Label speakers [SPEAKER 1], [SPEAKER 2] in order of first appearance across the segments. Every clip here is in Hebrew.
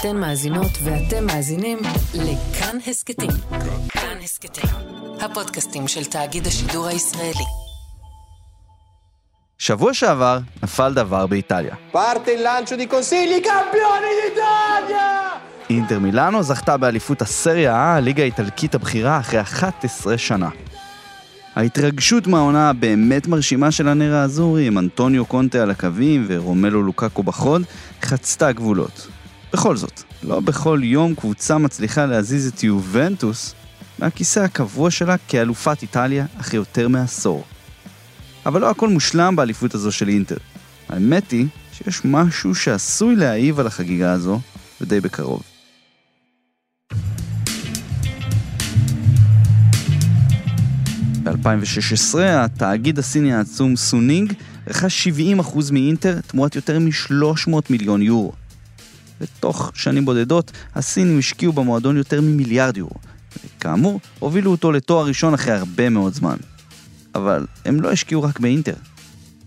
[SPEAKER 1] אתן מאזינות ואתם מאזינים לכאן הסכתים. כאן הסכתים, הפודקאסטים של תאגיד השידור הישראלי.
[SPEAKER 2] שבוע שעבר נפל דבר באיטליה.
[SPEAKER 3] Il lancio di consigli, campioni d'Italia!
[SPEAKER 2] אינטר מילאנו זכתה באליפות הסריה A, הליגה האיטלקית הבכירה, אחרי 11 שנה. ההתרגשות מהעונה הבאמת מרשימה של הנר האזורי, עם אנטוניו קונטה על הקווים ורומלו לוקקו בחוד, חצתה גבולות. בכל זאת, לא בכל יום קבוצה מצליחה להזיז את יובנטוס מהכיסא הקבוע שלה כאלופת איטליה אחרי יותר מעשור. אבל לא הכל מושלם באליפות הזו של אינטר. האמת היא שיש משהו שעשוי להעיב על החגיגה הזו, ודי בקרוב. ב-2016 התאגיד הסיני העצום סונינג רכש 70% מאינטר תמורת יותר מ-300 מיליון יורו. בתוך שנים בודדות, הסינים השקיעו במועדון יותר ממיליארד יורו, וכאמור, הובילו אותו לתואר ראשון אחרי הרבה מאוד זמן. אבל הם לא השקיעו רק באינטר.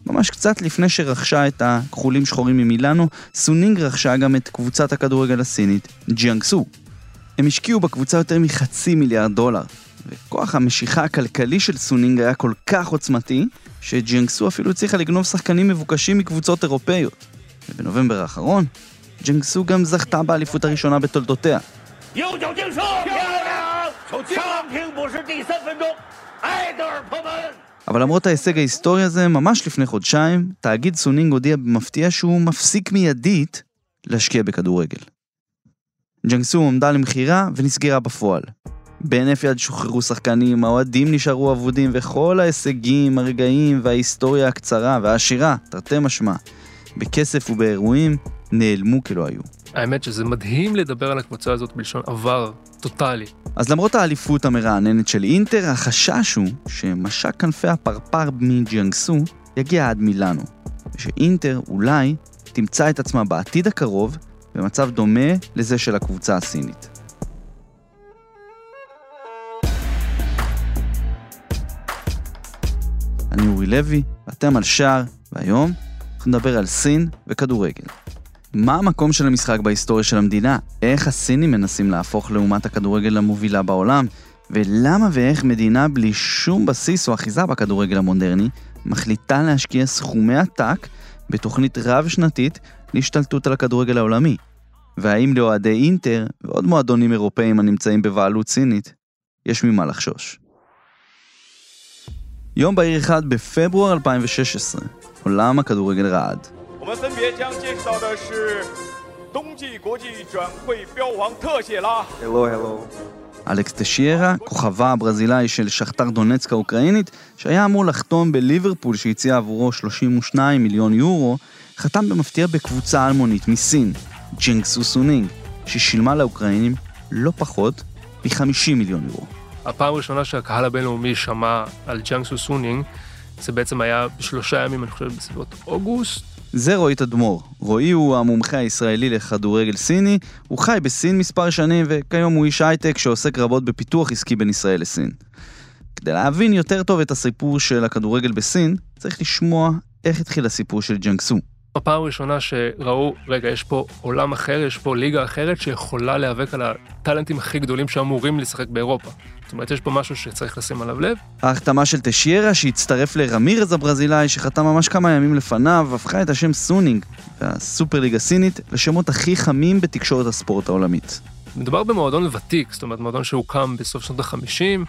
[SPEAKER 2] ממש קצת לפני שרכשה את הכחולים שחורים ממילאנו, סונינג רכשה גם את קבוצת הכדורגל הסינית, ג'יאנגסו. הם השקיעו בקבוצה יותר מחצי מיליארד דולר, וכוח המשיכה הכלכלי של סונינג היה כל כך עוצמתי, שג'יאנגסו אפילו הצליחה לגנוב שחקנים מבוקשים מקבוצות אירופאיות. ובנובמבר האחרון, ג'יאנגסו גם זכתה באליפות הראשונה בתולדותיה. אבל למרות ההישג ההיסטורי הזה, ממש לפני חודשיים, תאגיד סונינג הודיע במפתיע שהוא מפסיק מיידית להשקיע בכדורגל. ג'יאנגסו עמדה למכירה ונסגרה בפועל. בהינף יד שוחררו שחקנים, האוהדים נשארו אבודים, וכל ההישגים, הרגעים וההיסטוריה הקצרה והעשירה, תרתי משמע, בכסף ובאירועים, נעלמו כלא היו.
[SPEAKER 4] האמת שזה מדהים לדבר על הקבוצה הזאת בלשון עבר טוטאלי.
[SPEAKER 2] אז למרות האליפות המרעננת של אינטר, החשש הוא שמשק כנפי הפרפר מג'יאנגסו יגיע עד מילאנו, ושאינטר אולי תמצא את עצמה בעתיד הקרוב במצב דומה לזה של הקבוצה הסינית. אני אורי לוי, ואתם על שער, והיום אנחנו נדבר על סין וכדורגל. מה המקום של המשחק בהיסטוריה של המדינה? איך הסינים מנסים להפוך לאומת הכדורגל המובילה בעולם? ולמה ואיך מדינה בלי שום בסיס או אחיזה בכדורגל המודרני מחליטה להשקיע סכומי עתק בתוכנית רב-שנתית להשתלטות על הכדורגל העולמי? והאם לאוהדי אינטר ועוד מועדונים אירופאים הנמצאים בבעלות סינית, יש ממה לחשוש. יום בהיר אחד בפברואר 2016, עולם הכדורגל רעד.
[SPEAKER 5] 我们分别将介绍的是冬季国际转会标王特谢拉。
[SPEAKER 2] אלכס טשיירה, כוכבה הברזילאי של שכתר דונצק האוקראינית, שהיה אמור לחתום בליברפול שהציע עבורו 32 מיליון יורו, חתם במפתיע בקבוצה אלמונית מסין, ג'ינגסו סונינג, ששילמה לאוקראינים לא פחות מ-50 מיליון יורו.
[SPEAKER 4] הפעם הראשונה שהקהל הבינלאומי שמע על ג'אנגסו סונינג, זה בעצם היה בשלושה ימים, אני חושב, בסביבות אוגוסט.
[SPEAKER 2] זה רועי תדמור. רועי הוא המומחה הישראלי לכדורגל סיני, הוא חי בסין מספר שנים וכיום הוא איש הייטק שעוסק רבות בפיתוח עסקי בין ישראל לסין. כדי להבין יותר טוב את הסיפור של הכדורגל בסין, צריך לשמוע איך התחיל הסיפור של ג'יאנגסו.
[SPEAKER 4] הפעם הראשונה שראו, רגע, יש פה עולם אחר, יש פה ליגה אחרת שיכולה להיאבק על הטאלנטים הכי גדולים שאמורים לשחק באירופה. זאת אומרת, יש פה משהו שצריך לשים עליו לב.
[SPEAKER 2] ההחתמה של טשיירה שהצטרף לרמירז הברזילאי שחתם ממש כמה ימים לפניו, הפכה את השם סונינג והסופר ליגה סינית לשמות הכי חמים בתקשורת הספורט העולמית.
[SPEAKER 4] מדובר במועדון ותיק, זאת אומרת, מועדון שהוקם בסוף שנות ה-50,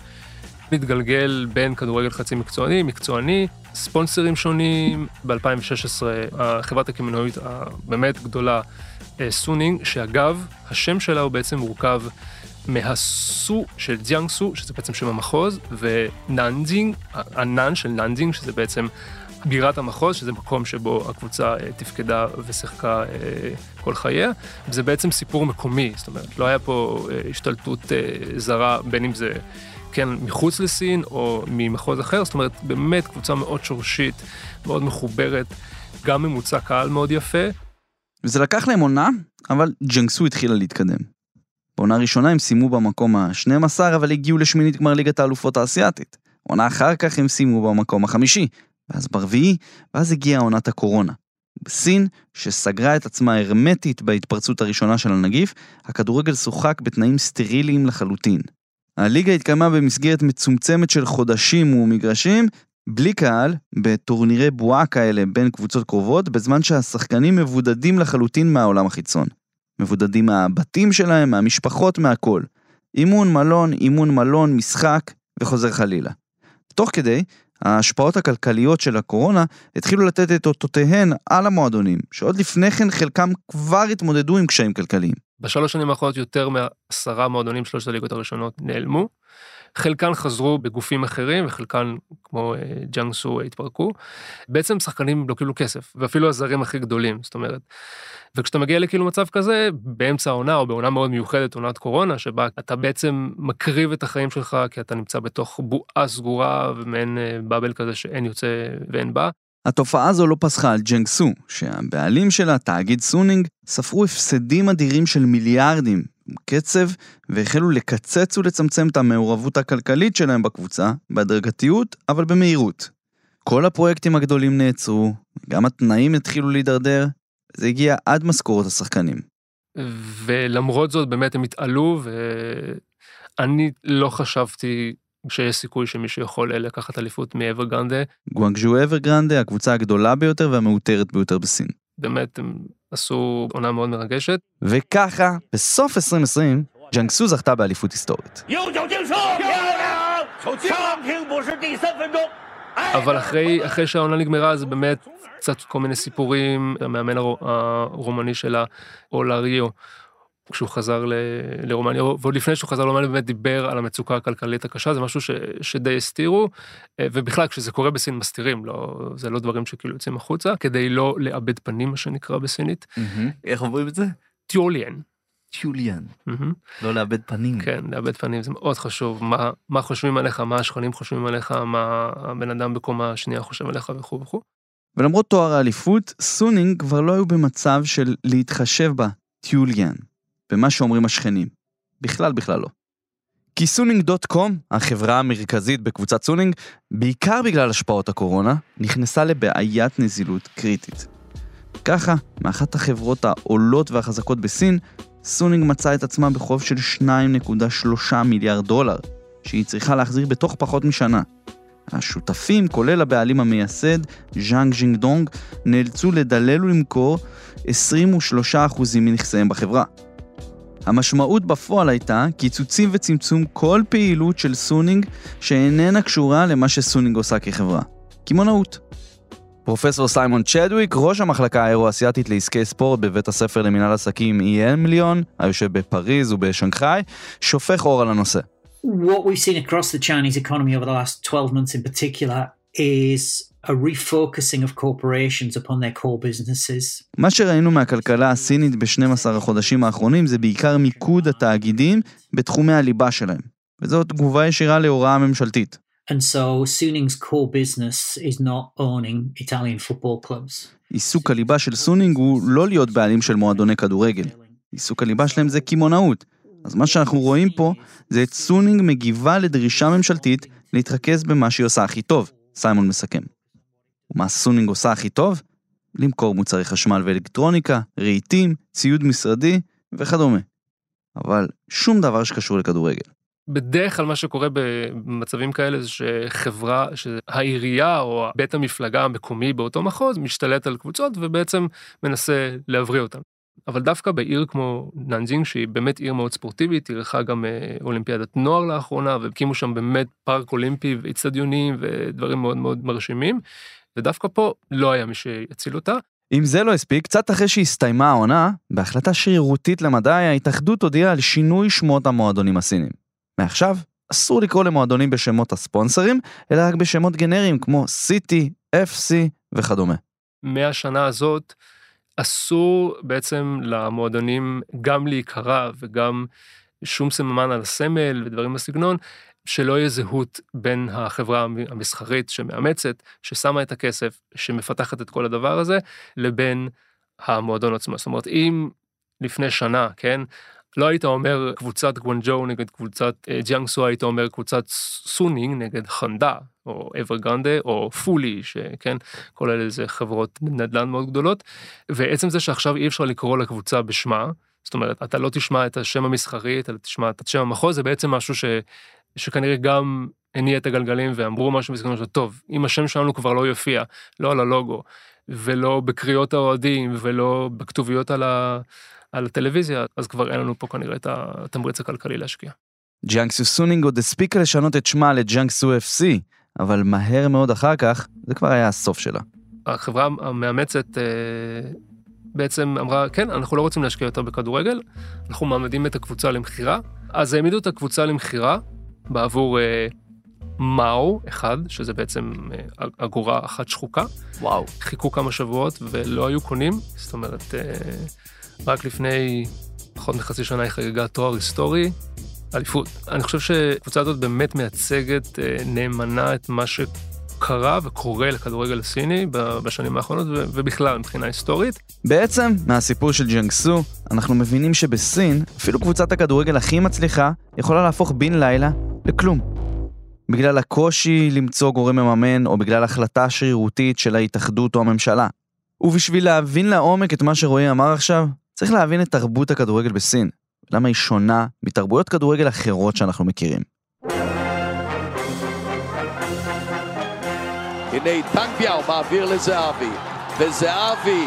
[SPEAKER 4] מתגלגל בין כדורגל חצי מקצועני, מקצועני, ספונסרים שונים. ב-2016 החברת הקמעונאית הבאמת גדולה, אה, סונינג, שאגב, השם שלה הוא בעצם מורכב מהסו של ג'יאנגסו, שזה בעצם שם המחוז, וננג'ינג, הנאן של ננג'ינג, שזה בעצם בירת המחוז, שזה מקום שבו הקבוצה אה, תפקדה ושיחקה אה, כל חייה. זה בעצם סיפור מקומי, זאת אומרת, לא היה פה השתלטות זרה, בין אם זה כן מחוץ לסין או ממחוז אחר, זאת אומרת, באמת קבוצה מאוד שורשית, מאוד מחוברת, גם ממוצע קהל מאוד יפה.
[SPEAKER 2] וזה לקח להם עונה, אבל ג'אנגסו התחילה להתקדם. בעונה הראשונה הם סיימו במקום ה-12, אבל הגיעו לשמינית גמר ליגת האלופות האסייתית. עונה אחר כך הם סיימו במקום החמישי, ואז ברביעי, ואז הגיעה עונת הקורונה. בסין, שסגרה את עצמה הרמטית בהתפרצות הראשונה של הנגיף, הכדורגל שוחק בתנאים סטריליים לחלוטין. הליגה התקיימה במסגרת מצומצמת של חודשים ומגרשים, בלי קהל, בטורנירי בועה כאלה בין קבוצות קרובות, בזמן שהשחקנים מבודדים לחלוטין מהעולם החיצון. מבודדים מהבתים שלהם, מהמשפחות, מהכל. אימון מלון, אימון מלון, משחק, וחוזר חלילה. תוך כדי, ההשפעות הכלכליות של הקורונה התחילו לתת את אותותיהן על המועדונים, שעוד לפני כן חלקם כבר התמודדו עם קשיים כלכליים.
[SPEAKER 4] בשלוש שנים האחרונות יותר מעשרה מועדונים שלושת הליגות הראשונות נעלמו. חלקן חזרו בגופים אחרים וחלקן כמו אה, ג'אנג סו התפרקו. בעצם שחקנים לא קיבלו כסף ואפילו הזרים הכי גדולים זאת אומרת. וכשאתה מגיע לכאילו מצב כזה באמצע העונה או בעונה מאוד מיוחדת עונת קורונה שבה אתה בעצם מקריב את החיים שלך כי אתה נמצא בתוך בועה סגורה ומעין אה, באבל כזה שאין יוצא ואין בא.
[SPEAKER 2] התופעה הזו לא פסחה על ג'נג סו, שהבעלים שלה, תאגיד סונינג, ספרו הפסדים אדירים של מיליארדים קצב, והחלו לקצץ ולצמצם את המעורבות הכלכלית שלהם בקבוצה, בהדרגתיות, אבל במהירות. כל הפרויקטים הגדולים נעצרו, גם התנאים התחילו להידרדר, זה הגיע עד משכורות השחקנים.
[SPEAKER 4] ולמרות זאת באמת הם התעלו, ואני לא חשבתי שיש סיכוי שמישהו יכול לקחת אליפות מאברגרנדה.
[SPEAKER 2] גואנגז'ו אברגרנדה, הקבוצה הגדולה ביותר והמעוטרת ביותר בסין.
[SPEAKER 4] באמת הם עשו עונה מאוד מרגשת.
[SPEAKER 2] וככה, בסוף 2020, ג'אנגסו זכתה באליפות היסטורית.
[SPEAKER 4] אבל אחרי, אחרי שהעונה נגמרה זה באמת קצת כל מיני סיפורים, המאמן הרומני שלה, אולריו, כשהוא חזר ל, לרומניה, ועוד לפני שהוא חזר לרומניה באמת דיבר על המצוקה הכלכלית הקשה, זה משהו ש, שדי הסתירו, אה, ובכלל כשזה קורה בסין מסתירים, לא, זה לא דברים שכאילו יוצאים החוצה, כדי לא לאבד פנים מה שנקרא בסינית.
[SPEAKER 2] איך אומרים את זה?
[SPEAKER 4] 丢
[SPEAKER 2] 脸. 丢脸. לא לאבד פנים.
[SPEAKER 4] כן, לאבד פנים זה מאוד חשוב, מה, מה חושבים עליך, מה השכנים חושבים עליך, מה הבן אדם בקומה השנייה חושב עליך וכו' וכו'.
[SPEAKER 2] ולמרות תואר האליפות, סונינג כבר לא היו במצב של להתחשב בה, 丢脸. במה שאומרים השכנים. בכלל בכלל לא. כי Suning.com, החברה המרכזית בקבוצת סונינג, בעיקר בגלל השפעות הקורונה, נכנסה לבעיית נזילות קריטית. ככה, מאחת החברות העולות והחזקות בסין, סונינג מצאה את עצמה בחוב של 2.3 מיליארד דולר, שהיא צריכה להחזיר בתוך פחות משנה. השותפים, כולל הבעלים המייסד, ז'אנג ז'ינג דונג, נאלצו לדלל ולמכור 23% מנכסיהם בחברה. המשמעות בפועל הייתה קיצוצים וצמצום כל פעילות של סונינג שאיננה קשורה למה שסונינג עושה כחברה. קמעונאות. פרופסור סיימון צ'דוויק, ראש המחלקה האירו-אסיאתית לעסקי ספורט בבית הספר למנהל עסקים EM ליון, היושב בפריז ובשנגחאי, שופך אור על הנושא.
[SPEAKER 6] What we've seen across the Chinese economy over the last 12 months in particular is a refocusing of corporations upon their core businesses.
[SPEAKER 2] מה שראינו מהכלכלה הסינית ב-12 החודשים האחרונים זה בעיקר מיקוד התאגידים בתחומי הליבה שלהם, וזאת תגובה ישירה להוראה ממשלתית.
[SPEAKER 6] And so Suning's core business is not owning Italian football clubs.
[SPEAKER 2] עיסוק הליבה של סונינג הוא לא להיות בעלים של מועדוני כדורגל. עיסוק הליבה שלהם זה קמעונאות. אז מה שאנחנו רואים פה זה את סונינג מגיבה לדרישה ממשלתית להתרכז במה שהיא עושה הכי טוב, סיימון מסכם. ומה סונינג עושה הכי טוב? למכור מוצרי חשמל ואלקטרוניקה, רהיטים, ציוד משרדי וכדומה. אבל שום דבר שקשור לכדורגל.
[SPEAKER 4] בדרך כלל מה שקורה במצבים כאלה זה שחברה, שהעירייה או בית המפלגה המקומי באותו מחוז משתלט על קבוצות ובעצם מנסה להבריא אותן. אבל דווקא בעיר כמו ננג'ינג שהיא באמת עיר מאוד ספורטיבית, היא אירחה גם אה, אולימפיאדת נוער לאחרונה והקימו שם באמת פארק אולימפי ואיצטדיונים ודברים מאוד מאוד מרשימים. ודווקא פה לא היה מי שיציל אותה.
[SPEAKER 2] אם זה לא הספיק, קצת אחרי שהסתיימה העונה, בהחלטה שרירותית למדי, ההתאחדות הודיעה על שינוי שמות המועדונים הסינים. מעכשיו, אסור לקרוא למועדונים בשמות הספונסרים, אלא רק בשמות גנריים כמו סיטי, FC וכדומה.
[SPEAKER 4] מהשנה הזאת אסור בעצם למועדונים גם להיקרא וגם שום סממן על הסמל ודברים בסגנון, שלא יהיה זהות בין החברה המסחרית שמאמצת, ששמה את הכסף, שמפתחת את כל הדבר הזה, לבין המועדון עצמו. זאת אומרת, אם לפני שנה, כן, לא היית אומר קבוצת גוונג'ו נגד קבוצת אה, ג'יאנגסו, היית אומר קבוצת סונינג נגד חנדה, או אוורגרנדה, או פולי, שכן, כל אלה זה חברות נדל"ן מאוד גדולות, ועצם זה שעכשיו אי אפשר לקרוא לקבוצה בשמה, זאת אומרת, אתה לא תשמע את השם המסחרי, אתה תשמע את השם המחוז, זה בעצם משהו ש, שכנראה גם הניע את הגלגלים ואמרו משהו בסגנון של טוב, אם השם שלנו כבר לא יופיע, לא על הלוגו, ולא בקריאות האוהדים, ולא בכתוביות על, ה, על הטלוויזיה, אז כבר אין לנו פה כנראה את התמריץ הכלכלי להשקיע.
[SPEAKER 2] ג'אנקסו סונינג עוד הספיקה לשנות את שמה לג'אנקסו FC, אבל מהר מאוד אחר כך, זה כבר היה הסוף שלה.
[SPEAKER 4] החברה המאמצת אה, בעצם אמרה, כן, אנחנו לא רוצים להשקיע יותר בכדורגל, אנחנו מעמידים את הקבוצה למכירה. אז העמידו את הקבוצה למכירה בעבור אה, מאו אחד, שזה בעצם אה, אגורה אחת שחוקה.
[SPEAKER 2] וואו.
[SPEAKER 4] חיכו כמה שבועות ולא היו קונים, זאת אומרת, אה, רק לפני פחות מחצי שנה היא חגגה תואר היסטורי, אליפות. אני חושב שהקבוצה הזאת באמת מייצגת אה, נאמנה את מה שקרה וקורה לכדורגל הסיני בשנים האחרונות ובכלל מבחינה היסטורית.
[SPEAKER 2] בעצם, מהסיפור של ג'אנגסו, אנחנו מבינים שבסין, אפילו קבוצת הכדורגל הכי מצליחה, יכולה להפוך בן לילה לכלום. בגלל הקושי למצוא גורם מממן, או בגלל החלטה שרירותית של ההתאחדות או הממשלה. ובשביל להבין לעומק את מה שרועי אמר עכשיו, צריך להבין את תרבות הכדורגל בסין. למה היא שונה מתרבויות כדורגל אחרות שאנחנו מכירים.
[SPEAKER 7] הנה טנגביאו מעביר לזהבי, וזהבי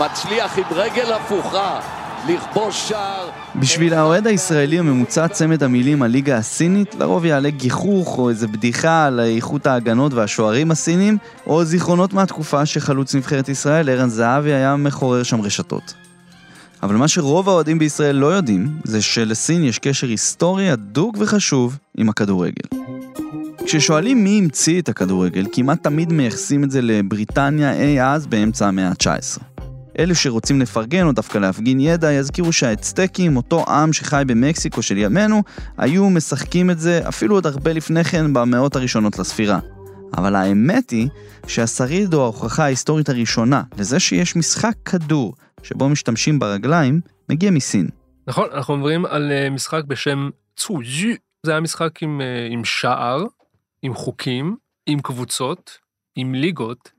[SPEAKER 7] מצליח עם רגל הפוכה לכבוש שער.
[SPEAKER 2] בשביל האוהד הישראלי הממוצע צמד המילים הליגה הסינית לרוב יעלה גיחוך או איזה בדיחה על איכות ההגנות והשוערים הסינים או זיכרונות מהתקופה שחלוץ נבחרת ישראל ערן זהבי היה מחורר שם רשתות. אבל מה שרוב האוהדים בישראל לא יודעים זה שלסין יש קשר היסטורי הדוק וחשוב עם הכדורגל. כששואלים מי המציא את הכדורגל, כמעט תמיד מייחסים את זה לבריטניה אי אז באמצע המאה ה-19. אלו שרוצים לפרגן או דווקא להפגין ידע, יזכירו שהאצטקים, אותו עם שחי במקסיקו של ימינו, היו משחקים את זה אפילו עוד הרבה לפני כן במאות הראשונות לספירה. אבל האמת היא שהשריד או ההוכחה ההיסטורית הראשונה לזה שיש משחק כדור שבו משתמשים ברגליים, מגיע מסין.
[SPEAKER 4] נכון, אנחנו מדברים על אה, משחק בשם צו-ז'ו. זה היה משחק עם, אה, עם שער, עם חוקים, עם קבוצות, עם ליגות,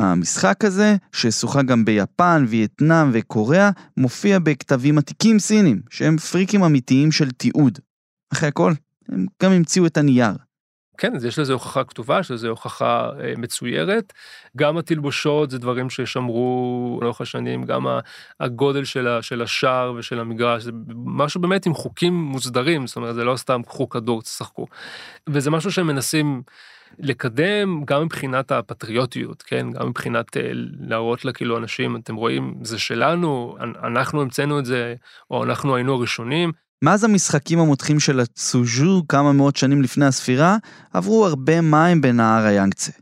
[SPEAKER 2] המשחק הזה, ששוחה גם ביפן, וייטנאם וקוריאה, מופיע בכתבים עתיקים סינים, שהם פריקים אמיתיים של תיעוד. אחרי הכל, הם גם המציאו את הנייר.
[SPEAKER 4] כן, יש לזה הוכחה כתובה, יש לזה הוכחה אה, מצוירת. גם התלבושות זה דברים ששמרו לאורך השנים, גם הגודל של, ה, של השער ושל המגרש, זה משהו באמת עם חוקים מוסדרים, זאת אומרת, זה לא סתם קחו כדור, תשחקו. וזה משהו שהם מנסים לקדם גם מבחינת הפטריוטיות, כן? גם מבחינת אה, להראות לה כאילו אנשים, אתם רואים, זה שלנו, אנחנו המצאנו את זה, או אנחנו היינו הראשונים.
[SPEAKER 2] מאז המשחקים המותחים של הצוז'ו כמה מאות שנים לפני הספירה, עברו הרבה מים בנהר היאנגצה.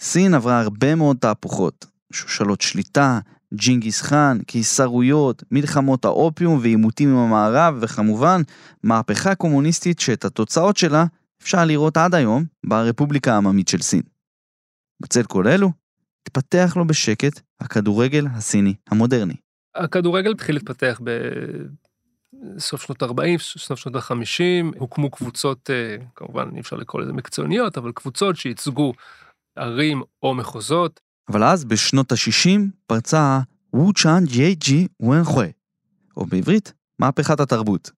[SPEAKER 2] סין עברה הרבה מאוד תהפוכות, שושלות שליטה, ג'ינגיס חאן, קיסרויות, מלחמות האופיום ועימותים עם המערב, וכמובן, מהפכה קומוניסטית שאת התוצאות שלה אפשר לראות עד היום ברפובליקה העממית של סין. בצל כל אלו, התפתח לו בשקט הכדורגל הסיני המודרני.
[SPEAKER 4] הכדורגל התחיל להתפתח בסוף שנות ה-40, סוף שנות ה-50, הוקמו קבוצות, אה, כמובן אי אפשר לקרוא לזה מקצועניות, אבל קבוצות שייצגו ערים או מחוזות.
[SPEAKER 2] אבל אז, בשנות ה-60, פרצה וו צ'אן ג'יי ג'י ווין חוי, או בעברית, מהפכת התרבות.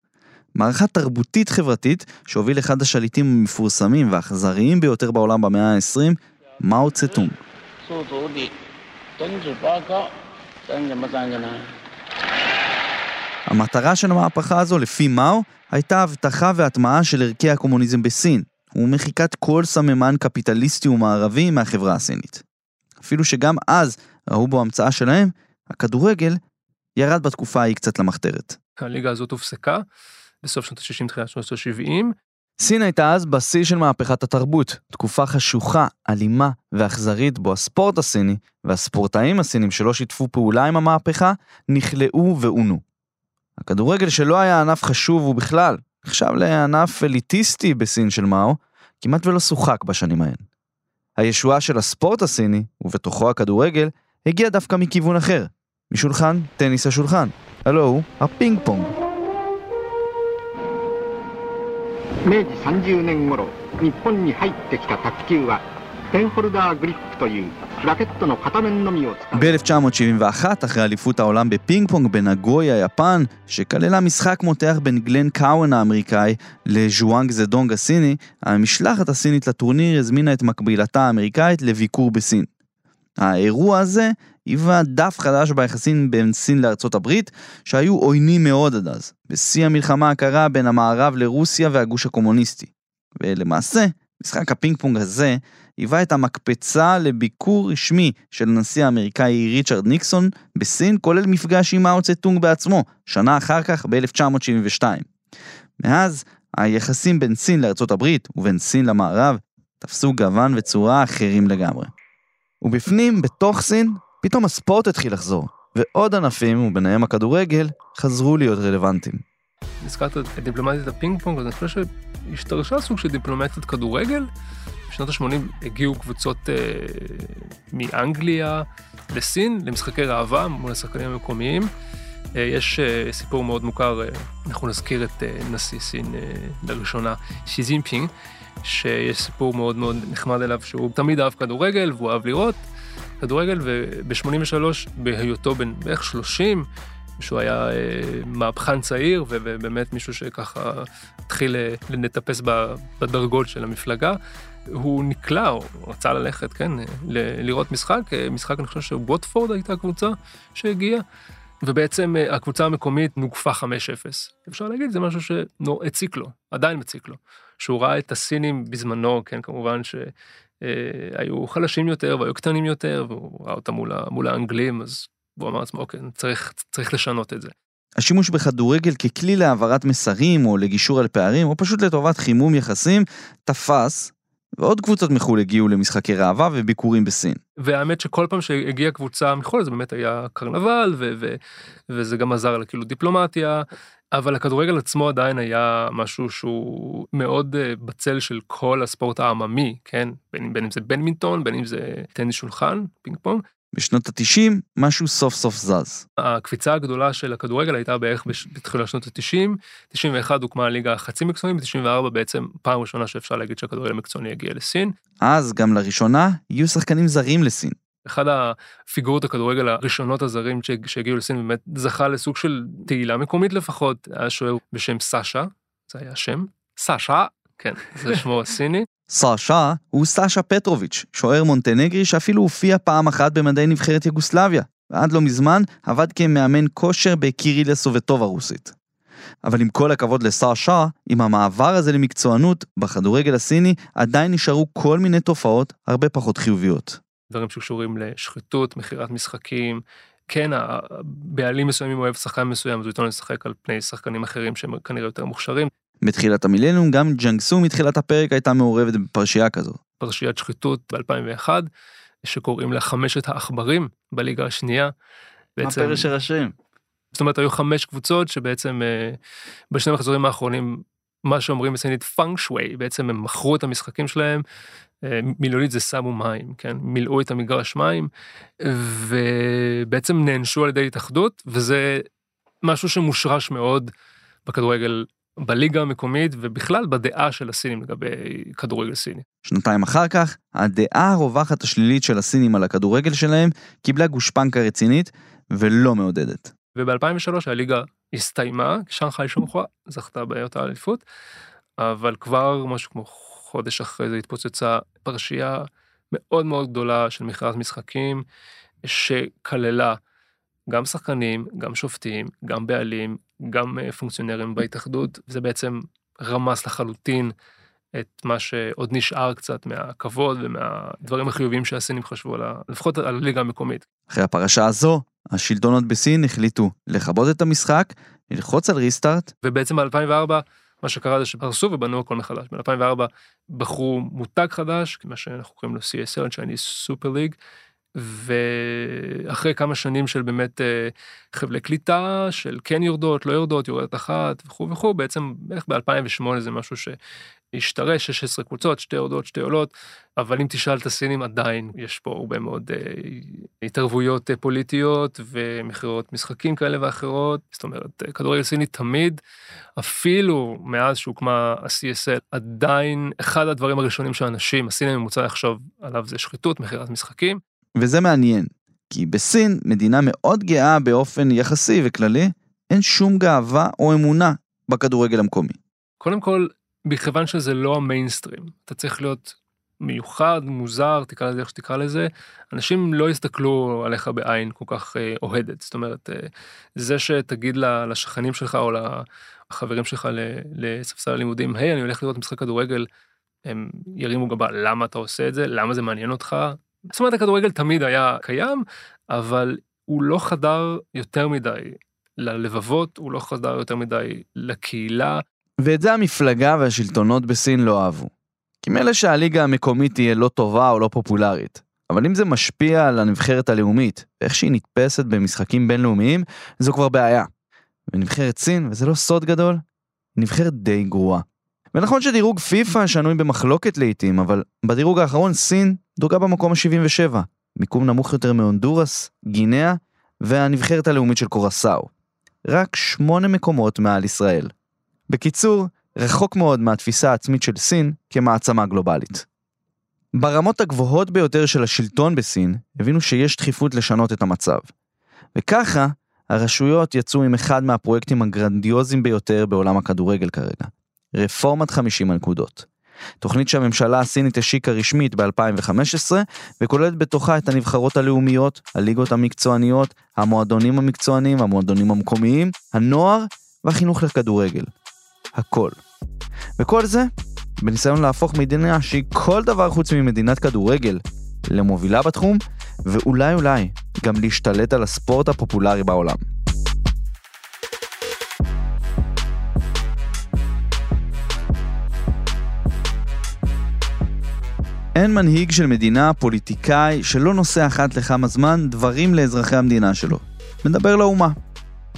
[SPEAKER 2] מערכה תרבותית חברתית שהוביל אחד השליטים המפורסמים והאכזריים ביותר בעולם במאה ה-20, מאו צטונג. המטרה של המהפכה הזו, לפי מאו, הייתה הבטחה והטמעה של ערכי הקומוניזם בסין, ומחיקת כל סממן קפיטליסטי ומערבי מהחברה הסינית. אפילו שגם אז ראו בו המצאה שלהם, הכדורגל ירד בתקופה ההיא קצת למחתרת.
[SPEAKER 4] הליגה הזאת הופסקה, בסוף שנות ה-60, תחילת שנות ה-70.
[SPEAKER 2] סין הייתה אז בשיא של מהפכת התרבות, תקופה חשוכה, אלימה ואכזרית בו הספורט הסיני והספורטאים הסינים שלא שיתפו פעולה עם המהפכה נכלאו ועונו. הכדורגל שלא היה ענף חשוב ובכלל, נחשב לענף אליטיסטי בסין של מאו, כמעט ולא שוחק בשנים ההן. הישועה של הספורט הסיני, ובתוכו הכדורגל, הגיעה דווקא מכיוון אחר, משולחן טניס השולחן, הלוא הוא הפינג פונג.
[SPEAKER 8] 明治30年頃日本に入ってきた卓球はペンホルダーグリップというラケットの片面のみを使う
[SPEAKER 2] ב-1971, אחרי אליפות העולם בפינג פונג בנגויה, יפן, שכללה משחק מותח בין גלן קאוון האמריקאי לז'ואנג זדונג הסיני, המשלחת הסינית לטורניר הזמינה את מקבילתה האמריקאית לביקור בסין. האירוע הזה היווה דף חדש ביחסים בין סין לארצות הברית, שהיו עוינים מאוד עד אז, בשיא המלחמה הקרה בין המערב לרוסיה והגוש הקומוניסטי. ולמעשה, משחק הפינג פונג הזה היווה את המקפצה לביקור רשמי של הנשיא האמריקאי ריצ'רד ניקסון בסין, כולל מפגש עם מאו צטונג בעצמו, שנה אחר כך ב-1972. מאז, היחסים בין סין לארצות הברית ובין סין למערב תפסו גוון וצורה אחרים לגמרי. ובפנים, בתוך סין, פתאום הספורט התחיל לחזור, ועוד ענפים, וביניהם הכדורגל, חזרו להיות רלוונטיים.
[SPEAKER 4] הזכרת את דיפלומטיית הפינג פונג, אז אני חושב שהשתרשה סוג של דיפלומטיית כדורגל. בשנות ה-80 הגיעו קבוצות אה, מאנגליה לסין, למשחקי ראווה מול השחקנים המקומיים. אה, יש אה, סיפור מאוד מוכר, אה, אנחנו נזכיר את אה, נשיא סין אה, לראשונה, שי זינפינג, שיש סיפור מאוד מאוד נחמד אליו, שהוא תמיד אהב כדורגל והוא אהב לראות כדורגל, וב-83, בהיותו בן בערך 30, שהוא היה אה, מהפכן צעיר, ובאמת מישהו שככה התחיל אה, לטפס בדרגות של המפלגה. הוא נקלע, הוא רצה ללכת, כן, ל- לראות משחק, אה, משחק, אני חושב שווטפורד הייתה קבוצה שהגיעה, ובעצם אה, הקבוצה המקומית נוגפה 5-0. אפשר להגיד, זה משהו שהציק לו, עדיין מציק לו. שהוא ראה את הסינים בזמנו, כן, כמובן שהיו חלשים יותר והיו קטנים יותר, והוא ראה אותם מול, מול האנגלים, אז והוא אמר לעצמו, אוקיי, צריך, צריך לשנות את זה.
[SPEAKER 2] השימוש בכדורגל ככלי להעברת מסרים או לגישור על פערים, או פשוט לטובת חימום יחסים, תפס, ועוד קבוצות מחו"ל הגיעו למשחקי ראווה וביקורים בסין.
[SPEAKER 4] והאמת שכל פעם שהגיעה קבוצה מחו"ל זה באמת היה קרנבל, ו- ו- וזה גם עזר לה כאילו דיפלומטיה, אבל הכדורגל עצמו עדיין היה משהו שהוא מאוד אה, בצל של כל הספורט העממי, כן? בין, בין אם זה בנמינטון, בין אם זה טניס שולחן, פינג פונג.
[SPEAKER 2] בשנות ה-90 משהו סוף סוף זז.
[SPEAKER 4] הקפיצה הגדולה של הכדורגל הייתה בערך בתחילת שנות ה-90, 91 הוקמה הליגה החצי מקצוענית, ב-94 בעצם פעם ראשונה שאפשר להגיד שהכדורגל המקצועני הגיע לסין.
[SPEAKER 2] אז גם לראשונה יהיו שחקנים זרים לסין.
[SPEAKER 4] אחד הפיגורות הכדורגל הראשונות הזרים שהגיעו לסין באמת זכה לסוג של תהילה מקומית לפחות, היה שוער בשם סאשה, זה היה השם, סאשה, כן, זה שמו הסיני.
[SPEAKER 2] סאשה הוא סאשה פטרוביץ', שוער מונטנגרי שאפילו הופיע פעם אחת במדי נבחרת יוגוסלביה, ועד לא מזמן עבד כמאמן כושר בקירילה סובטוב הרוסית. אבל עם כל הכבוד לסאשה, עם המעבר הזה למקצוענות, בכדורגל הסיני עדיין נשארו כל מיני תופעות הרבה פחות חיוביות.
[SPEAKER 4] דברים שקשורים לשחיתות, מכירת משחקים. כן, הבעלים מסוימים אוהב שחקן מסוים, אז הוא ייתן לשחק על פני שחקנים אחרים שהם כנראה יותר מוכשרים.
[SPEAKER 2] בתחילת המילניום גם ג'אנגסו מתחילת הפרק הייתה מעורבת בפרשייה כזו.
[SPEAKER 4] פרשיית שחיתות ב-2001, שקוראים לה חמשת העכברים בליגה השנייה.
[SPEAKER 2] מה פרש הראשים?
[SPEAKER 4] זאת אומרת, היו חמש קבוצות שבעצם אה, בשני המחזורים האחרונים, מה שאומרים בסינית פאנג שווי, בעצם הם מכרו את המשחקים שלהם מילולית זה שמו מים, כן? מילאו את המגרש מים, ובעצם נענשו על ידי התאחדות, וזה משהו שמושרש מאוד בכדורגל בליגה המקומית ובכלל בדעה של הסינים לגבי כדורגל סיני.
[SPEAKER 2] שנתיים אחר כך, הדעה הרווחת השלילית של הסינים על הכדורגל שלהם קיבלה גושפנקה רצינית ולא מעודדת.
[SPEAKER 4] וב-2003 הליגה הסתיימה, שנחאי שונחואה זכתה באותה אליפות, אבל כבר משהו כמו חודש אחרי זה התפוצצה פרשייה מאוד מאוד גדולה של מכרז משחקים, שכללה גם שחקנים, גם שופטים, גם בעלים, גם אה, פונקציונרים בהתאחדות, זה בעצם רמס לחלוטין את מה שעוד נשאר קצת מהכבוד ומהדברים החיוביים שהסינים חשבו על ה... לפחות על הליגה המקומית.
[SPEAKER 2] אחרי הפרשה הזו, השלטונות בסין החליטו לכבות את המשחק, ללחוץ על ריסטארט.
[SPEAKER 4] ובעצם ב-2004 מה שקרה זה שהרסו ובנו הכל מחדש. ב-2004 בחרו מותג חדש, מה שאנחנו קוראים לו CSL, Chinese Super League, ואחרי כמה שנים של באמת אה, חבלי קליטה, של כן יורדות, לא יורדות, יורדת אחת וכו' וכו', בעצם בערך ב-2008 זה משהו שהשתרש, 16 קבוצות, שתי יורדות, שתי עולות, אבל אם תשאל את הסינים עדיין יש פה הרבה מאוד אה, התערבויות אה, פוליטיות ומכירות משחקים כאלה ואחרות, זאת אומרת, אה, כדורגל סיני תמיד, אפילו מאז שהוקמה ה-CSL, עדיין אחד הדברים הראשונים שאנשים, הסינים הממוצע לחשוב עליו זה שחיתות, מכירת משחקים.
[SPEAKER 2] וזה מעניין, כי בסין, מדינה מאוד גאה באופן יחסי וכללי, אין שום גאווה או אמונה בכדורגל המקומי.
[SPEAKER 4] קודם כל, מכיוון שזה לא המיינסטרים, אתה צריך להיות מיוחד, מוזר, תקרא לזה איך שתקרא לזה, אנשים לא יסתכלו עליך בעין כל כך אה, אוהדת. זאת אומרת, אה, זה שתגיד לשכנים שלך או לחברים שלך לספסל הלימודים, היי, אני הולך לראות משחק כדורגל, הם ירימו גבה, למה אתה עושה את זה? למה זה מעניין אותך? זאת אומרת, הכדורגל תמיד היה קיים, אבל הוא לא חדר יותר מדי ללבבות, הוא לא חדר יותר מדי לקהילה.
[SPEAKER 2] ואת זה המפלגה והשלטונות בסין לא אהבו. כי מילא שהליגה המקומית תהיה לא טובה או לא פופולרית, אבל אם זה משפיע על הנבחרת הלאומית, ואיך שהיא נתפסת במשחקים בינלאומיים, זו כבר בעיה. ונבחרת סין, וזה לא סוד גדול, נבחרת די גרועה. ונכון שדירוג פיפא שנוי במחלוקת לעיתים, אבל בדירוג האחרון סין דורגה במקום ה-77, מיקום נמוך יותר מהונדורס, גינאה והנבחרת הלאומית של קורסאו. רק שמונה מקומות מעל ישראל. בקיצור, רחוק מאוד מהתפיסה העצמית של סין כמעצמה גלובלית. ברמות הגבוהות ביותר של השלטון בסין, הבינו שיש דחיפות לשנות את המצב. וככה, הרשויות יצאו עם אחד מהפרויקטים הגרנדיוזיים ביותר בעולם הכדורגל כרגע, רפורמת 50 הנקודות. תוכנית שהממשלה הסינית השיקה רשמית ב-2015, וכוללת בתוכה את הנבחרות הלאומיות, הליגות המקצועניות, המועדונים המקצועניים, המועדונים המקומיים, הנוער והחינוך לכדורגל. הכל. וכל זה בניסיון להפוך מדינה שהיא כל דבר חוץ ממדינת כדורגל למובילה בתחום, ואולי אולי גם להשתלט על הספורט הפופולרי בעולם. אין מנהיג של מדינה, פוליטיקאי, שלא נושא אחת לכמה זמן דברים לאזרחי המדינה שלו. מדבר לאומה.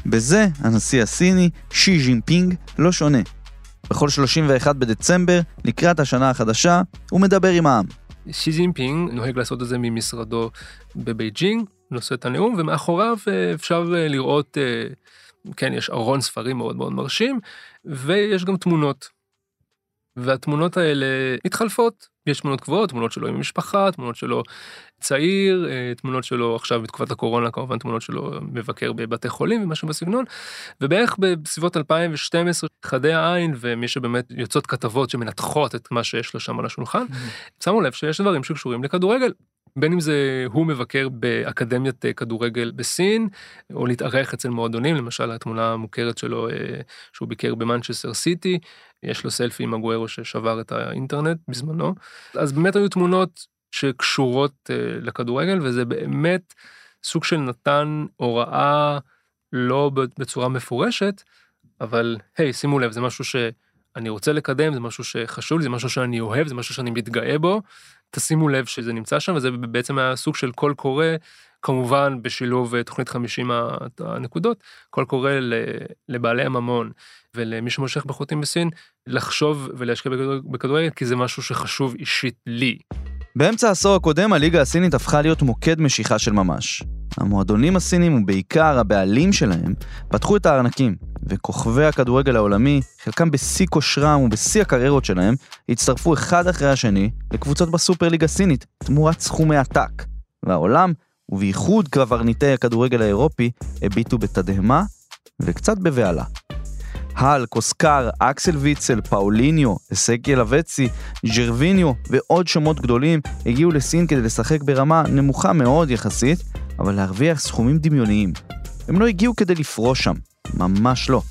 [SPEAKER 2] בזה הנשיא הסיני, שי ז'ינפינג, לא שונה. בכל 31 בדצמבר, לקראת השנה החדשה, הוא מדבר עם העם.
[SPEAKER 4] שי ז'ינפינג נוהג לעשות את זה ממשרדו בבייג'ינג, נושא את הנאום, ומאחוריו אה, אפשר אה, לראות, אה, כן, יש ארון ספרים מאוד מאוד מרשים, ויש גם תמונות. והתמונות האלה מתחלפות, יש תמונות קבועות, תמונות שלו עם המשפחה, תמונות שלו צעיר, אה, תמונות שלו עכשיו בתקופת הקורונה כמובן תמונות שלו מבקר בבתי חולים ומשהו בסגנון, ובערך בסביבות 2012 חדי העין ומי שבאמת יוצאות כתבות שמנתחות את מה שיש לו שם על השולחן, mm-hmm. שמו לב שיש דברים שקשורים לכדורגל. בין אם זה הוא מבקר באקדמיית אה, כדורגל בסין, או להתארח אצל מועדונים, למשל התמונה המוכרת שלו אה, שהוא ביקר במנצ'סטר סיטי, יש לו סלפי עם הגוורו ששבר את האינטרנט בזמנו. אז באמת היו תמונות שקשורות אה, לכדורגל, וזה באמת סוג של נתן הוראה לא בצורה מפורשת, אבל היי, שימו לב, זה משהו שאני רוצה לקדם, זה משהו שחשוב לי, זה משהו שאני אוהב, זה משהו שאני מתגאה בו, תשימו לב שזה נמצא שם, וזה בעצם היה סוג של קול קורא, כמובן בשילוב אה, תוכנית 50 הנקודות, קול קורא לבעלי הממון ולמי שמושך בחוטים בסין, לחשוב ולהשקיע בכדורגל, כי זה משהו שחשוב אישית לי.
[SPEAKER 2] באמצע העשור הקודם הליגה הסינית הפכה להיות מוקד משיכה של ממש. המועדונים הסינים ובעיקר הבעלים שלהם פתחו את הארנקים, וכוכבי הכדורגל העולמי, חלקם בשיא כושרם ובשיא הקריירות שלהם, הצטרפו אחד אחרי השני לקבוצות בסופרליגה הסינית, תמורת סכומי עתק. והעולם, ובייחוד קברניטי הכדורגל האירופי, הביטו בתדהמה וקצת בבהלה. הולק, אוסקר, אקסל ויצל, פאוליניו, אסקיאל לבצי, ג'רוויניו ועוד שמות גדולים הגיעו לסין כדי לשחק ברמה נמוכה מאוד יחסית, אבל להרוויח סכומים דמיוניים. הם לא הגיעו כדי לפרוש שם, ממש לא.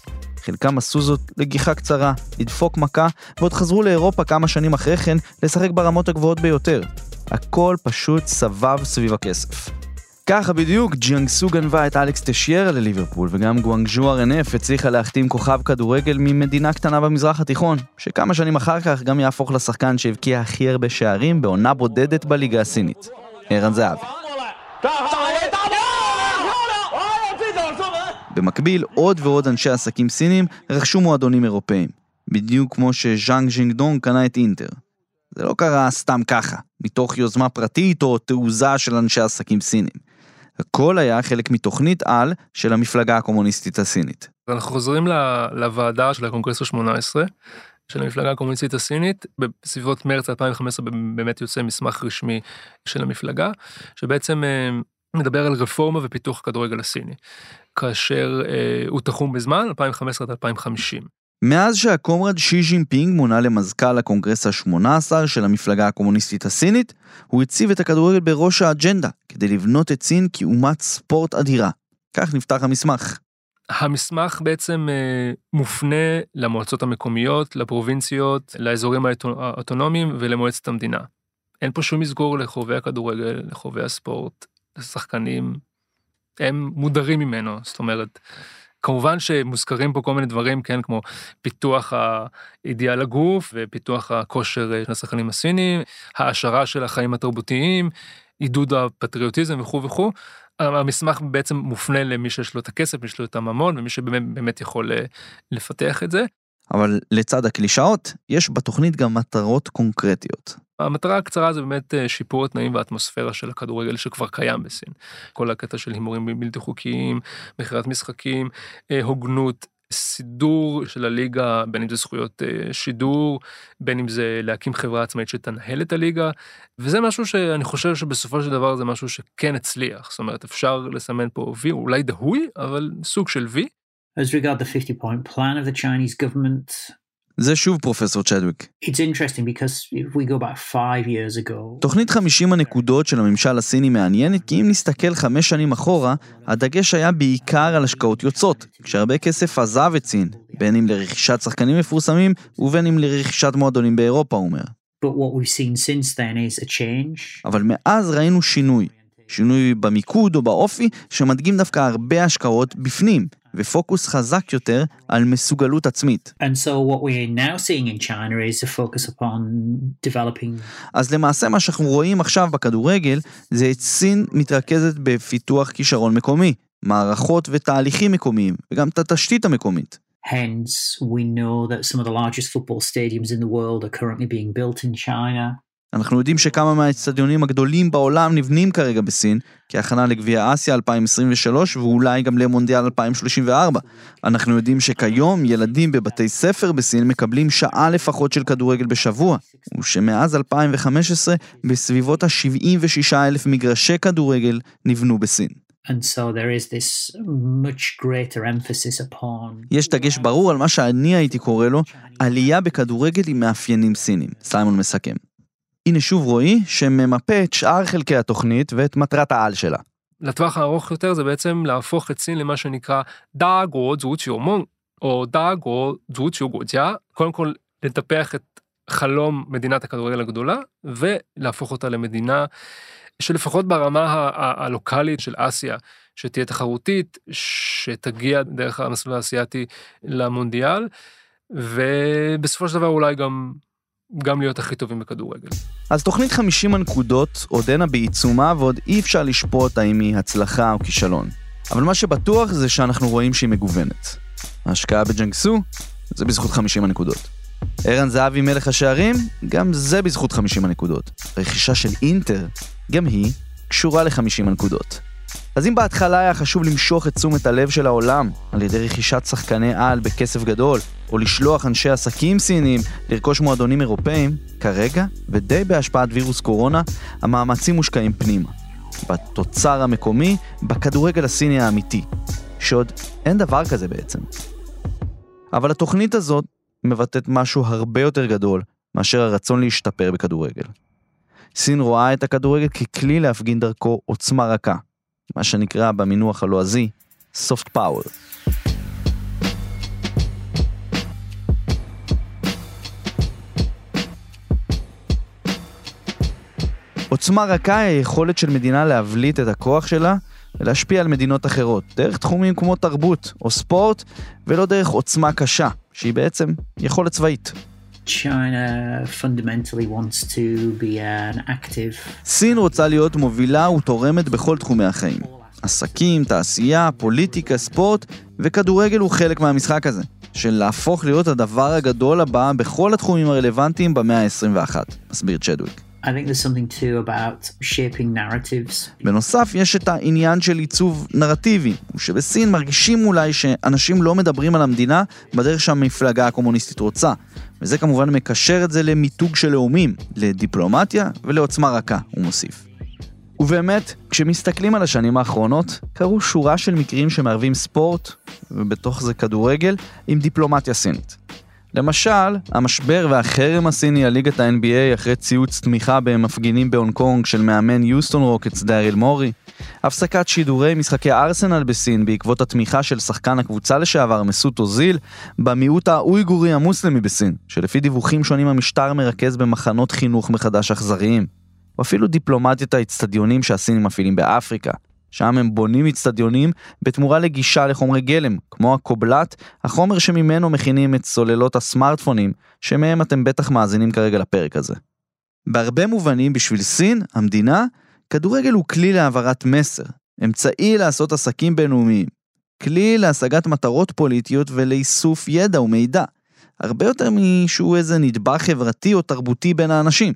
[SPEAKER 2] חלקם עשו זאת לגיחה קצרה, לדפוק מכה, ועוד חזרו לאירופה כמה שנים אחרי כן לשחק ברמות הגבוהות ביותר. הכל פשוט סבב סביב הכסף. ככה בדיוק, ג'יאנגסו גנבה את אלכס טשיירה לליברפול, וגם גואנגז'ו ארנף הצליחה להחתים כוכב כדורגל ממדינה קטנה במזרח התיכון, שכמה שנים אחר כך גם יהפוך לשחקן שהבקיע הכי הרבה שערים בעונה בודדת בליגה הסינית, ערן זהבי. במקביל, עוד ועוד אנשי עסקים סינים רכשו מועדונים אירופאים, בדיוק כמו שז'אנג ז'ינגדונג קנה את אינטר. זה לא קרה סתם ככה, מתוך יוזמה פרטית או תעוזה של אנשי עסקים סינים. הכל היה חלק מתוכנית על של המפלגה הקומוניסטית הסינית.
[SPEAKER 4] אנחנו חוזרים לוועדה של הקונגרס ה-18 של המפלגה הקומוניסטית הסינית, בסביבות מרץ 2015 באמת יוצא מסמך רשמי של המפלגה, שבעצם אה, מדבר על רפורמה ופיתוח הכדורגל הסיני, כאשר אה, הוא תחום בזמן, 2015 עד 2050.
[SPEAKER 2] מאז שה comrade שי ז'ינפינג מונה למזכ"ל הקונגרס ה-18 של המפלגה הקומוניסטית הסינית, הוא הציב את הכדורגל בראש האג'נדה, כדי לבנות את סין כאומת ספורט אדירה. כך נפתח המסמך.
[SPEAKER 4] המסמך בעצם אה, מופנה למועצות המקומיות, לפרובינציות, לאזורים האוטונומיים ולמועצת המדינה. אין פה שום מסגור לחובבי הכדורגל, לחובבי הספורט, לשחקנים, הם מודרים ממנו, זאת אומרת, כמובן שמוזכרים פה כל מיני דברים, כן, כמו פיתוח האידיאל הגוף ופיתוח הכושר של השחקנים הסינים, העשרה של החיים התרבותיים, עידוד הפטריוטיזם וכו' וכו'. המסמך בעצם מופנה למי שיש לו את הכסף, מי שיש לו את הממון ומי שבאמת יכול אה, לפתח את זה.
[SPEAKER 2] אבל לצד הקלישאות, יש בתוכנית גם מטרות קונקרטיות.
[SPEAKER 4] המטרה הקצרה זה באמת אה, שיפור התנאים והאטמוספירה של הכדורגל שכבר קיים בסין. כל הקטע של הימורים בלתי חוקיים, מכירת משחקים, אה, הוגנות, סידור של הליגה, בין אם זה זכויות אה, שידור, בין אם זה להקים חברה עצמאית שתנהל את הליגה, וזה משהו שאני חושב שבסופו של דבר זה משהו שכן הצליח, זאת אומרת אפשר לסמן פה וי, אולי דהוי, אבל סוג של וי.
[SPEAKER 6] As regard the 50 point plan of the Chinese government,
[SPEAKER 2] זה שוב פרופסור צ'דוויק. תוכנית 50 הנקודות של הממשל הסיני מעניינת כי אם נסתכל חמש שנים אחורה, הדגש היה בעיקר על השקעות יוצאות, כשהרבה כסף עזב את סין, בין אם לרכישת שחקנים מפורסמים ובין אם לרכישת מועדונים באירופה, הוא אומר. אבל מאז ראינו שינוי. שינוי במיקוד או באופי שמדגים דווקא הרבה השקעות בפנים, ופוקוס חזק יותר על מסוגלות עצמית. אז למעשה מה שאנחנו רואים עכשיו בכדורגל זה את סין מתרכזת בפיתוח כישרון מקומי, מערכות ותהליכים מקומיים, וגם את התשתית המקומית. Hence, we know that some of the largest football stadiums in the world are currently being built in China. אנחנו יודעים שכמה מהאצטדיונים הגדולים בעולם נבנים כרגע בסין, כהכנה לגביע אסיה 2023 ואולי גם למונדיאל 2034. אנחנו יודעים שכיום ילדים בבתי ספר בסין מקבלים שעה לפחות של כדורגל בשבוע, ושמאז 2015 בסביבות ה-76 אלף מגרשי כדורגל נבנו בסין. יש דגש ברור על מה שאני הייתי קורא לו עלייה בכדורגל עם מאפיינים סינים, סיימון מסכם. הנה שוב רועי, שממפה את שאר חלקי התוכנית ואת מטרת העל שלה.
[SPEAKER 4] לטווח הארוך יותר זה בעצם להפוך את סין למה שנקרא דאגו מונג, או דאגו זוצ'יו גוג'ה, קודם כל לטפח את חלום מדינת הכדורגל הגדולה, ולהפוך אותה למדינה שלפחות ברמה הלוקאלית של אסיה, שתהיה תחרותית, שתגיע דרך המסלול האסייתי למונדיאל, ובסופו של דבר אולי גם גם להיות הכי טובים בכדורגל.
[SPEAKER 2] אז תוכנית 50 הנקודות עודנה בעיצומה ועוד אי אפשר לשפוט האם היא הצלחה או כישלון. אבל מה שבטוח זה שאנחנו רואים שהיא מגוונת. ההשקעה בג'נגסו זה בזכות 50 הנקודות. ערן זהבי מלך השערים, גם זה בזכות 50 הנקודות. רכישה של אינטר, גם היא קשורה ל-50 הנקודות. אז אם בהתחלה היה חשוב למשוך את תשומת הלב של העולם על ידי רכישת שחקני על בכסף גדול, או לשלוח אנשי עסקים סינים לרכוש מועדונים אירופאים, כרגע, ודי בהשפעת וירוס קורונה, המאמצים מושקעים פנימה. בתוצר המקומי, בכדורגל הסיני האמיתי, שעוד אין דבר כזה בעצם. אבל התוכנית הזאת מבטאת משהו הרבה יותר גדול מאשר הרצון להשתפר בכדורגל. סין רואה את הכדורגל ככלי להפגין דרכו עוצמה רכה, מה שנקרא במינוח הלועזי soft power. עוצמה רכה היא היכולת של מדינה להבליט את הכוח שלה ולהשפיע על מדינות אחרות, דרך תחומים כמו תרבות או ספורט, ולא דרך עוצמה קשה, שהיא בעצם יכולת צבאית.
[SPEAKER 6] China fundamentally wants to be an active
[SPEAKER 2] סין רוצה להיות מובילה ותורמת בכל תחומי החיים. עסקים, תעשייה, פוליטיקה, ספורט, וכדורגל הוא חלק מהמשחק הזה, של להפוך להיות הדבר הגדול הבא בכל התחומים הרלוונטיים במאה ה-21, מסביר צ'דוויק.
[SPEAKER 6] I think there's something too about shaping narratives.
[SPEAKER 2] בנוסף, יש את העניין של עיצוב נרטיבי, שבסין מרגישים אולי שאנשים לא מדברים על המדינה בדרך שהמפלגה הקומוניסטית רוצה, וזה כמובן מקשר את זה למיתוג של לאומים, לדיפלומטיה ולעוצמה רכה, הוא מוסיף. ובאמת, כשמסתכלים על השנים האחרונות, קרו שורה של מקרים שמערבים ספורט, ובתוך זה כדורגל, עם דיפלומטיה סינית. למשל, המשבר והחרם הסיני על ליגת ה-NBA אחרי ציוץ תמיכה במפגינים בהונג קונג של מאמן יוסטון רוקטס דייריל מורי, הפסקת שידורי משחקי ארסנל בסין בעקבות התמיכה של שחקן הקבוצה לשעבר מסות אוזיל במיעוט האויגורי המוסלמי בסין, שלפי דיווחים שונים המשטר מרכז במחנות חינוך מחדש אכזריים. או אפילו דיפלומטיית האצטדיונים שהסינים מפעילים באפריקה, שם הם בונים אצטדיונים בתמורה לגישה לחומרי גלם, כמו הקובלט, החומר שממנו מכינים את סוללות הסמארטפונים, שמהם אתם בטח מאזינים כרגע לפרק הזה. בהרבה מובנים בשביל סין, המדינה, כדורגל הוא כלי להעברת מסר, אמצעי לעשות עסקים בינלאומיים, כלי להשגת מטרות פוליטיות ולאיסוף ידע ומידע, הרבה יותר משהוא איזה נדבך חברתי או תרבותי בין האנשים.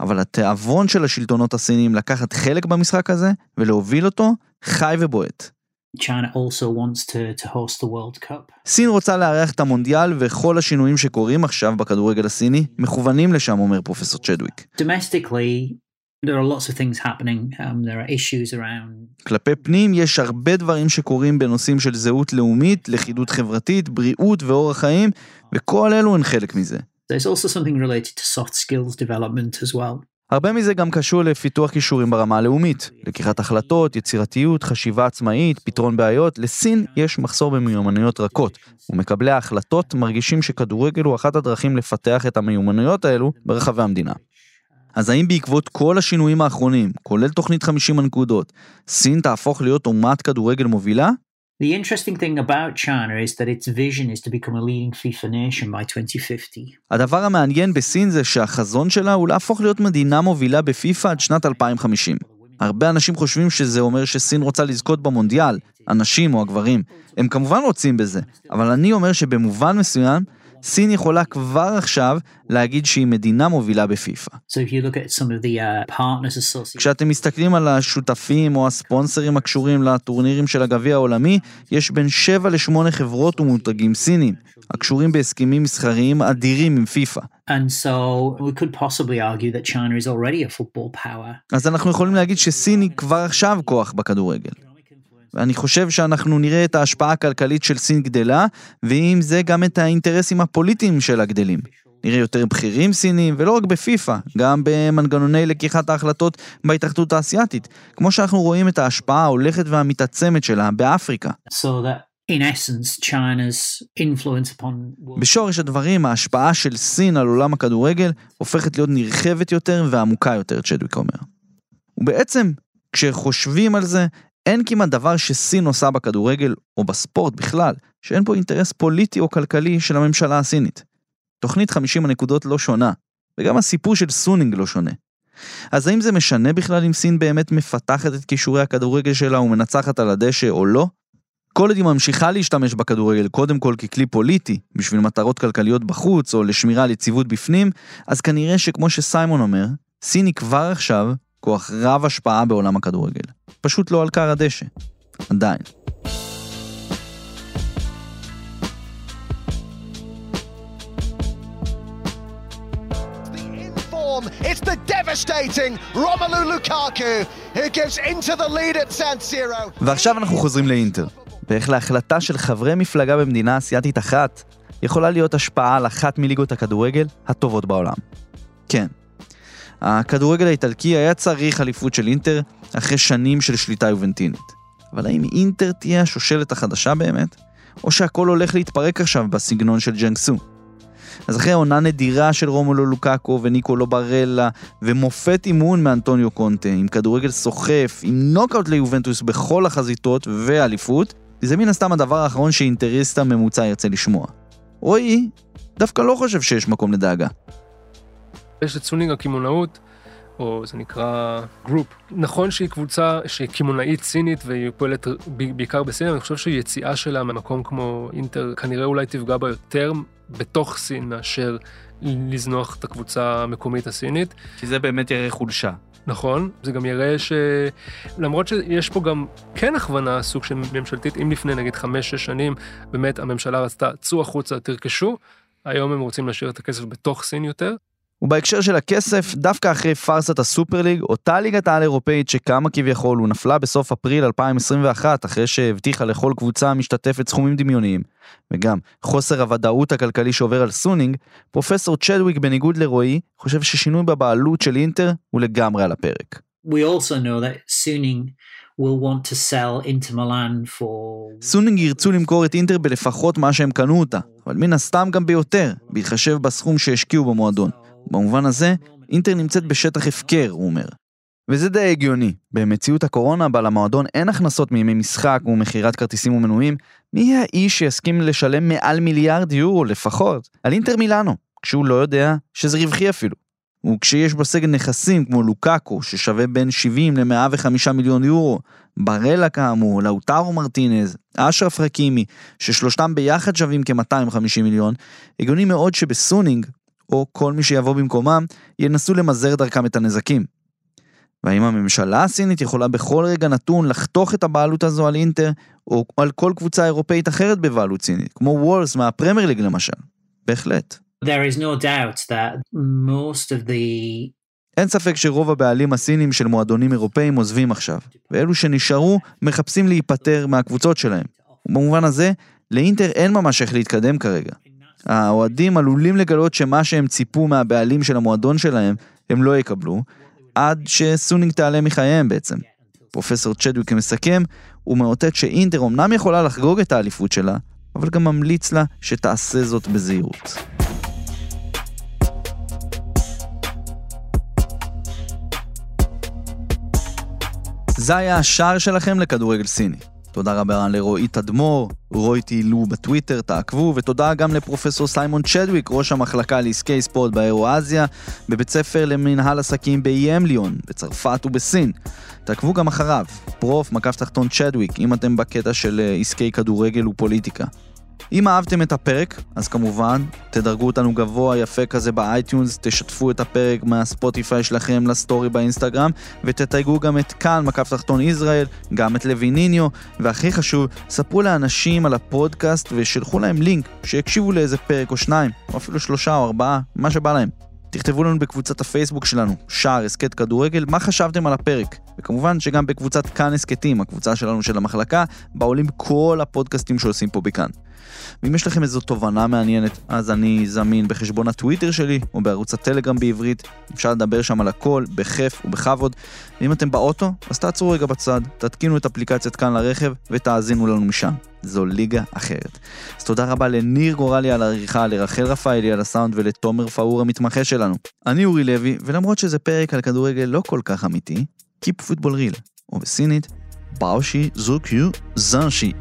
[SPEAKER 2] אבל התיאבון של השלטונות הסינים לקחת חלק במשחק הזה ולהוביל אותו חי ובועט.
[SPEAKER 6] China also wants to, to host the World Cup.
[SPEAKER 2] סין רוצה לארח את המונדיאל וכל השינויים שקורים עכשיו בכדורגל הסיני מכוונים לשם, אומר פרופסור צ'דוויק.
[SPEAKER 6] Domestically, there are lots of things happening. Um, there are issues around
[SPEAKER 2] כלפי פנים יש הרבה דברים שקורים בנושאים של זהות לאומית, לכידות חברתית, בריאות ואורח חיים, וכל אלו הן חלק מזה.
[SPEAKER 6] There's also something related to soft skills development as well.
[SPEAKER 2] הרבה מזה גם קשור לפיתוח כישורים ברמה הלאומית, לקיחת החלטות, יצירתיות, חשיבה עצמאית, פתרון בעיות. לסין יש מחסור במיומנויות רכות, ומקבלי ההחלטות מרגישים שכדורגל הוא אחת הדרכים לפתח את המיומנויות האלו ברחבי המדינה. אז האם בעקבות כל השינויים האחרונים, כולל תוכנית 50 הנקודות, סין תהפוך להיות אומת כדורגל מובילה?
[SPEAKER 6] The interesting thing about China is that its vision is to become a leading FIFA nation by 2050.
[SPEAKER 2] הדבר המעניין בסין זה שהחזון שלה הוא להפוך להיות מדינה מובילה בפיפ"א עד שנת 2050. הרבה אנשים חושבים שזה אומר שסין רוצה לזכות במונדיאל, הנשים או הגברים. הם כמובן רוצים בזה, אבל אני אומר שבמובן מסוים, סין יכולה כבר עכשיו להגיד שהיא מדינה מובילה בפיפ"א.
[SPEAKER 6] Uh,
[SPEAKER 2] כשאתם מסתכלים על השותפים או הספונסרים הקשורים לטורנירים של הגביע העולמי, יש בין 7 ל-8 חברות ומותגים סינים, הקשורים בהסכמים מסחריים אדירים עם פיפ"א. אז אנחנו יכולים להגיד שסין היא כבר עכשיו כוח בכדורגל. ואני חושב שאנחנו נראה את ההשפעה הכלכלית של סין גדלה, ועם זה גם את האינטרסים הפוליטיים שלה גדלים. נראה יותר בכירים סינים, ולא רק בפיפ"א, גם במנגנוני לקיחת ההחלטות בהתאחדות האסייתית, כמו שאנחנו רואים את ההשפעה ההולכת והמתעצמת שלה באפריקה.
[SPEAKER 6] So that
[SPEAKER 2] בשורש הדברים, ההשפעה של סין על עולם הכדורגל הופכת להיות נרחבת יותר ועמוקה יותר, צ'דוויק אומר. ובעצם, כשחושבים על זה, אין כמעט דבר שסין עושה בכדורגל, או בספורט בכלל, שאין פה אינטרס פוליטי או כלכלי של הממשלה הסינית. תוכנית 50 הנקודות לא שונה, וגם הסיפור של סונינג לא שונה. אז האם זה משנה בכלל אם סין באמת מפתחת את כישורי הכדורגל שלה ומנצחת על הדשא או לא? כל עוד היא ממשיכה להשתמש בכדורגל קודם כל ככלי פוליטי, בשביל מטרות כלכליות בחוץ או לשמירה על יציבות בפנים, אז כנראה שכמו שסיימון אומר, סין היא כבר עכשיו כוח רב השפעה בעולם הכדורגל. פשוט לא על כר הדשא. עדיין.
[SPEAKER 3] Form. It's the devastating Romelu Lukaku who gives into the lead at San Siro.
[SPEAKER 2] ועכשיו אנחנו חוזרים לאינטר. ואיך להחלטה של חברי מפלגה במדינה אסיאתית אחת יכולה להיות השפעה על אחת מליגות הכדורגל הטובות בעולם. כן. הכדורגל האיטלקי היה צריך אליפות של אינטר אחרי שנים של שליטה יובנטינית. אבל האם אינטר תהיה השושלת החדשה באמת? או שהכל הולך להתפרק עכשיו בסגנון של ג'נגסו? אז אחרי עונה נדירה של רומלו לוקאקו וניקולו ברלה ומופת אימון מאנטוניו קונטה עם כדורגל סוחף, עם נוקאוט ליובנטוס בכל החזיתות ואליפות, זה מן הסתם הדבר האחרון שאינטריסט הממוצע ירצה לשמוע. רועי, דווקא לא חושב שיש מקום לדאגה.
[SPEAKER 4] יש את סונינג הקמעונאות, או זה נקרא Group. נכון שהיא קבוצה שהיא קמעונאית סינית והיא פועלת בעיקר בסין, אבל אני חושב שיציאה שלה ממקום כמו אינטר כנראה אולי תפגע בה יותר בתוך סין מאשר לזנוח את הקבוצה המקומית הסינית.
[SPEAKER 2] כי זה באמת יראה חולשה.
[SPEAKER 4] נכון, זה גם יראה שלמרות שיש פה גם כן הכוונה סוג של ממשלתית, אם לפני נגיד חמש-שש שנים באמת הממשלה רצתה, צאו החוצה, תרכשו, היום הם רוצים להשאיר את הכסף בתוך סין יותר.
[SPEAKER 2] ובהקשר של הכסף, דווקא אחרי פארסת הסופר ליג, אותה ליגת העל אירופאית שקמה כביכול ונפלה בסוף אפריל 2021, אחרי שהבטיחה לכל קבוצה משתתפת סכומים דמיוניים, וגם חוסר הוודאות הכלכלי שעובר על סונינג, פרופסור צ'דוויק בניגוד לרועי, חושב ששינוי בבעלות של אינטר הוא לגמרי על הפרק.
[SPEAKER 6] We also know that Suning will want to sell Inter Milan for...
[SPEAKER 2] סונינג ירצו למכור את אינטר בלפחות מה שהם קנו אותה, אבל מן הסתם גם ביותר, בהתחשב בסכום שהשקיעו במועדון. במובן הזה, אינטר נמצאת בשטח הפקר, הוא אומר. וזה די הגיוני. במציאות הקורונה, בה למועדון אין הכנסות מימי משחק ומכירת כרטיסים ומנויים, מי האיש שיסכים לשלם מעל מיליארד יורו לפחות על אינטר מילאנו, כשהוא לא יודע שזה רווחי אפילו. וכשיש בסגל נכסים כמו לוקאקו, ששווה בין 70 ל-105 מיליון יורו, ברלה כאמור, לאוטרו מרטינז, אשרף חכימי, ששלושתם ביחד שווים כ-250 מיליון, הגיוני מאוד שבסונינג או כל מי שיבוא במקומם, ינסו למזער דרכם את הנזקים. והאם הממשלה הסינית יכולה בכל רגע נתון לחתוך את הבעלות הזו על אינטר, או על כל קבוצה אירופאית אחרת בבעלות סינית, כמו וולס מהפרמייר ליג למשל? בהחלט.
[SPEAKER 6] There is no doubt that most of the
[SPEAKER 2] אין ספק שרוב הבעלים הסינים של מועדונים אירופאים עוזבים עכשיו, ואלו שנשארו מחפשים להיפטר מהקבוצות שלהם. ובמובן הזה, לאינטר אין ממש איך להתקדם כרגע. האוהדים עלולים לגלות שמה שהם ציפו מהבעלים של המועדון שלהם, הם לא יקבלו, עד שסונינג תעלה מחייהם בעצם. פרופסור צ'דוויק מסכם, הוא מאותת שאינטר אמנם יכולה לחגוג את האליפות שלה, אבל גם ממליץ לה שתעשה זאת בזהירות. זה היה השער שלכם לכדורגל סיני. תודה רבה לרועי תדמור, רועי טיילו בטוויטר, תעקבו, ותודה גם לפרופסור סיימון צ'דוויק, ראש המחלקה לעסקי ספורט באירו-אזיה, בבית ספר למנהל עסקים ב-EM Lyon, בצרפת ובסין. תעקבו גם אחריו, פרופ מקף תחתון צ'דוויק, אם אתם בקטע של אה, עסקי כדורגל ופוליטיקה. אם אהבתם את הפרק, אז כמובן, תדרגו אותנו גבוה יפה כזה ב-iTunes, תשתפו את הפרק מהספוטיפיי שלכם לסטורי באינסטגרם, ותתייגו גם את כאן, מקף תחתון ישראל, גם את לויניניו, והכי חשוב, ספרו לאנשים על הפודקאסט ושילחו להם לינק, שיקשיבו לאיזה פרק או שניים, או אפילו שלושה או ארבעה, מה שבא להם. תכתבו לנו בקבוצת הפייסבוק שלנו, שער הסכת כדורגל, מה חשבתם על הפרק. וכמובן שגם בקבוצת כאן הסכתים, הקבוצה שלנו של המחלקה, בה עולים כל הפודקאסטים שעושים פה בכאן. ואם יש לכם איזו תובנה מעניינת, אז אני זמין בחשבון הטוויטר שלי, או בערוץ הטלגרם בעברית, אפשר לדבר שם על הכל, בכיף ובכבוד. ואם אתם באוטו, אז תעצרו רגע בצד, תתקינו את אפליקציית כאן לרכב, ותאזינו לנו משם. זו ליגה אחרת. אז תודה רבה לניר גורלי על העריכה, לרחל רפאלי על הסאונד ולתומר פאור המתמחה שלנו. אני אורי לוי, ולמרות שזה פרק על כדורגל לא כל כך אמיתי, Keep Football Real, או בסינית, באושי זו קיו זנשי.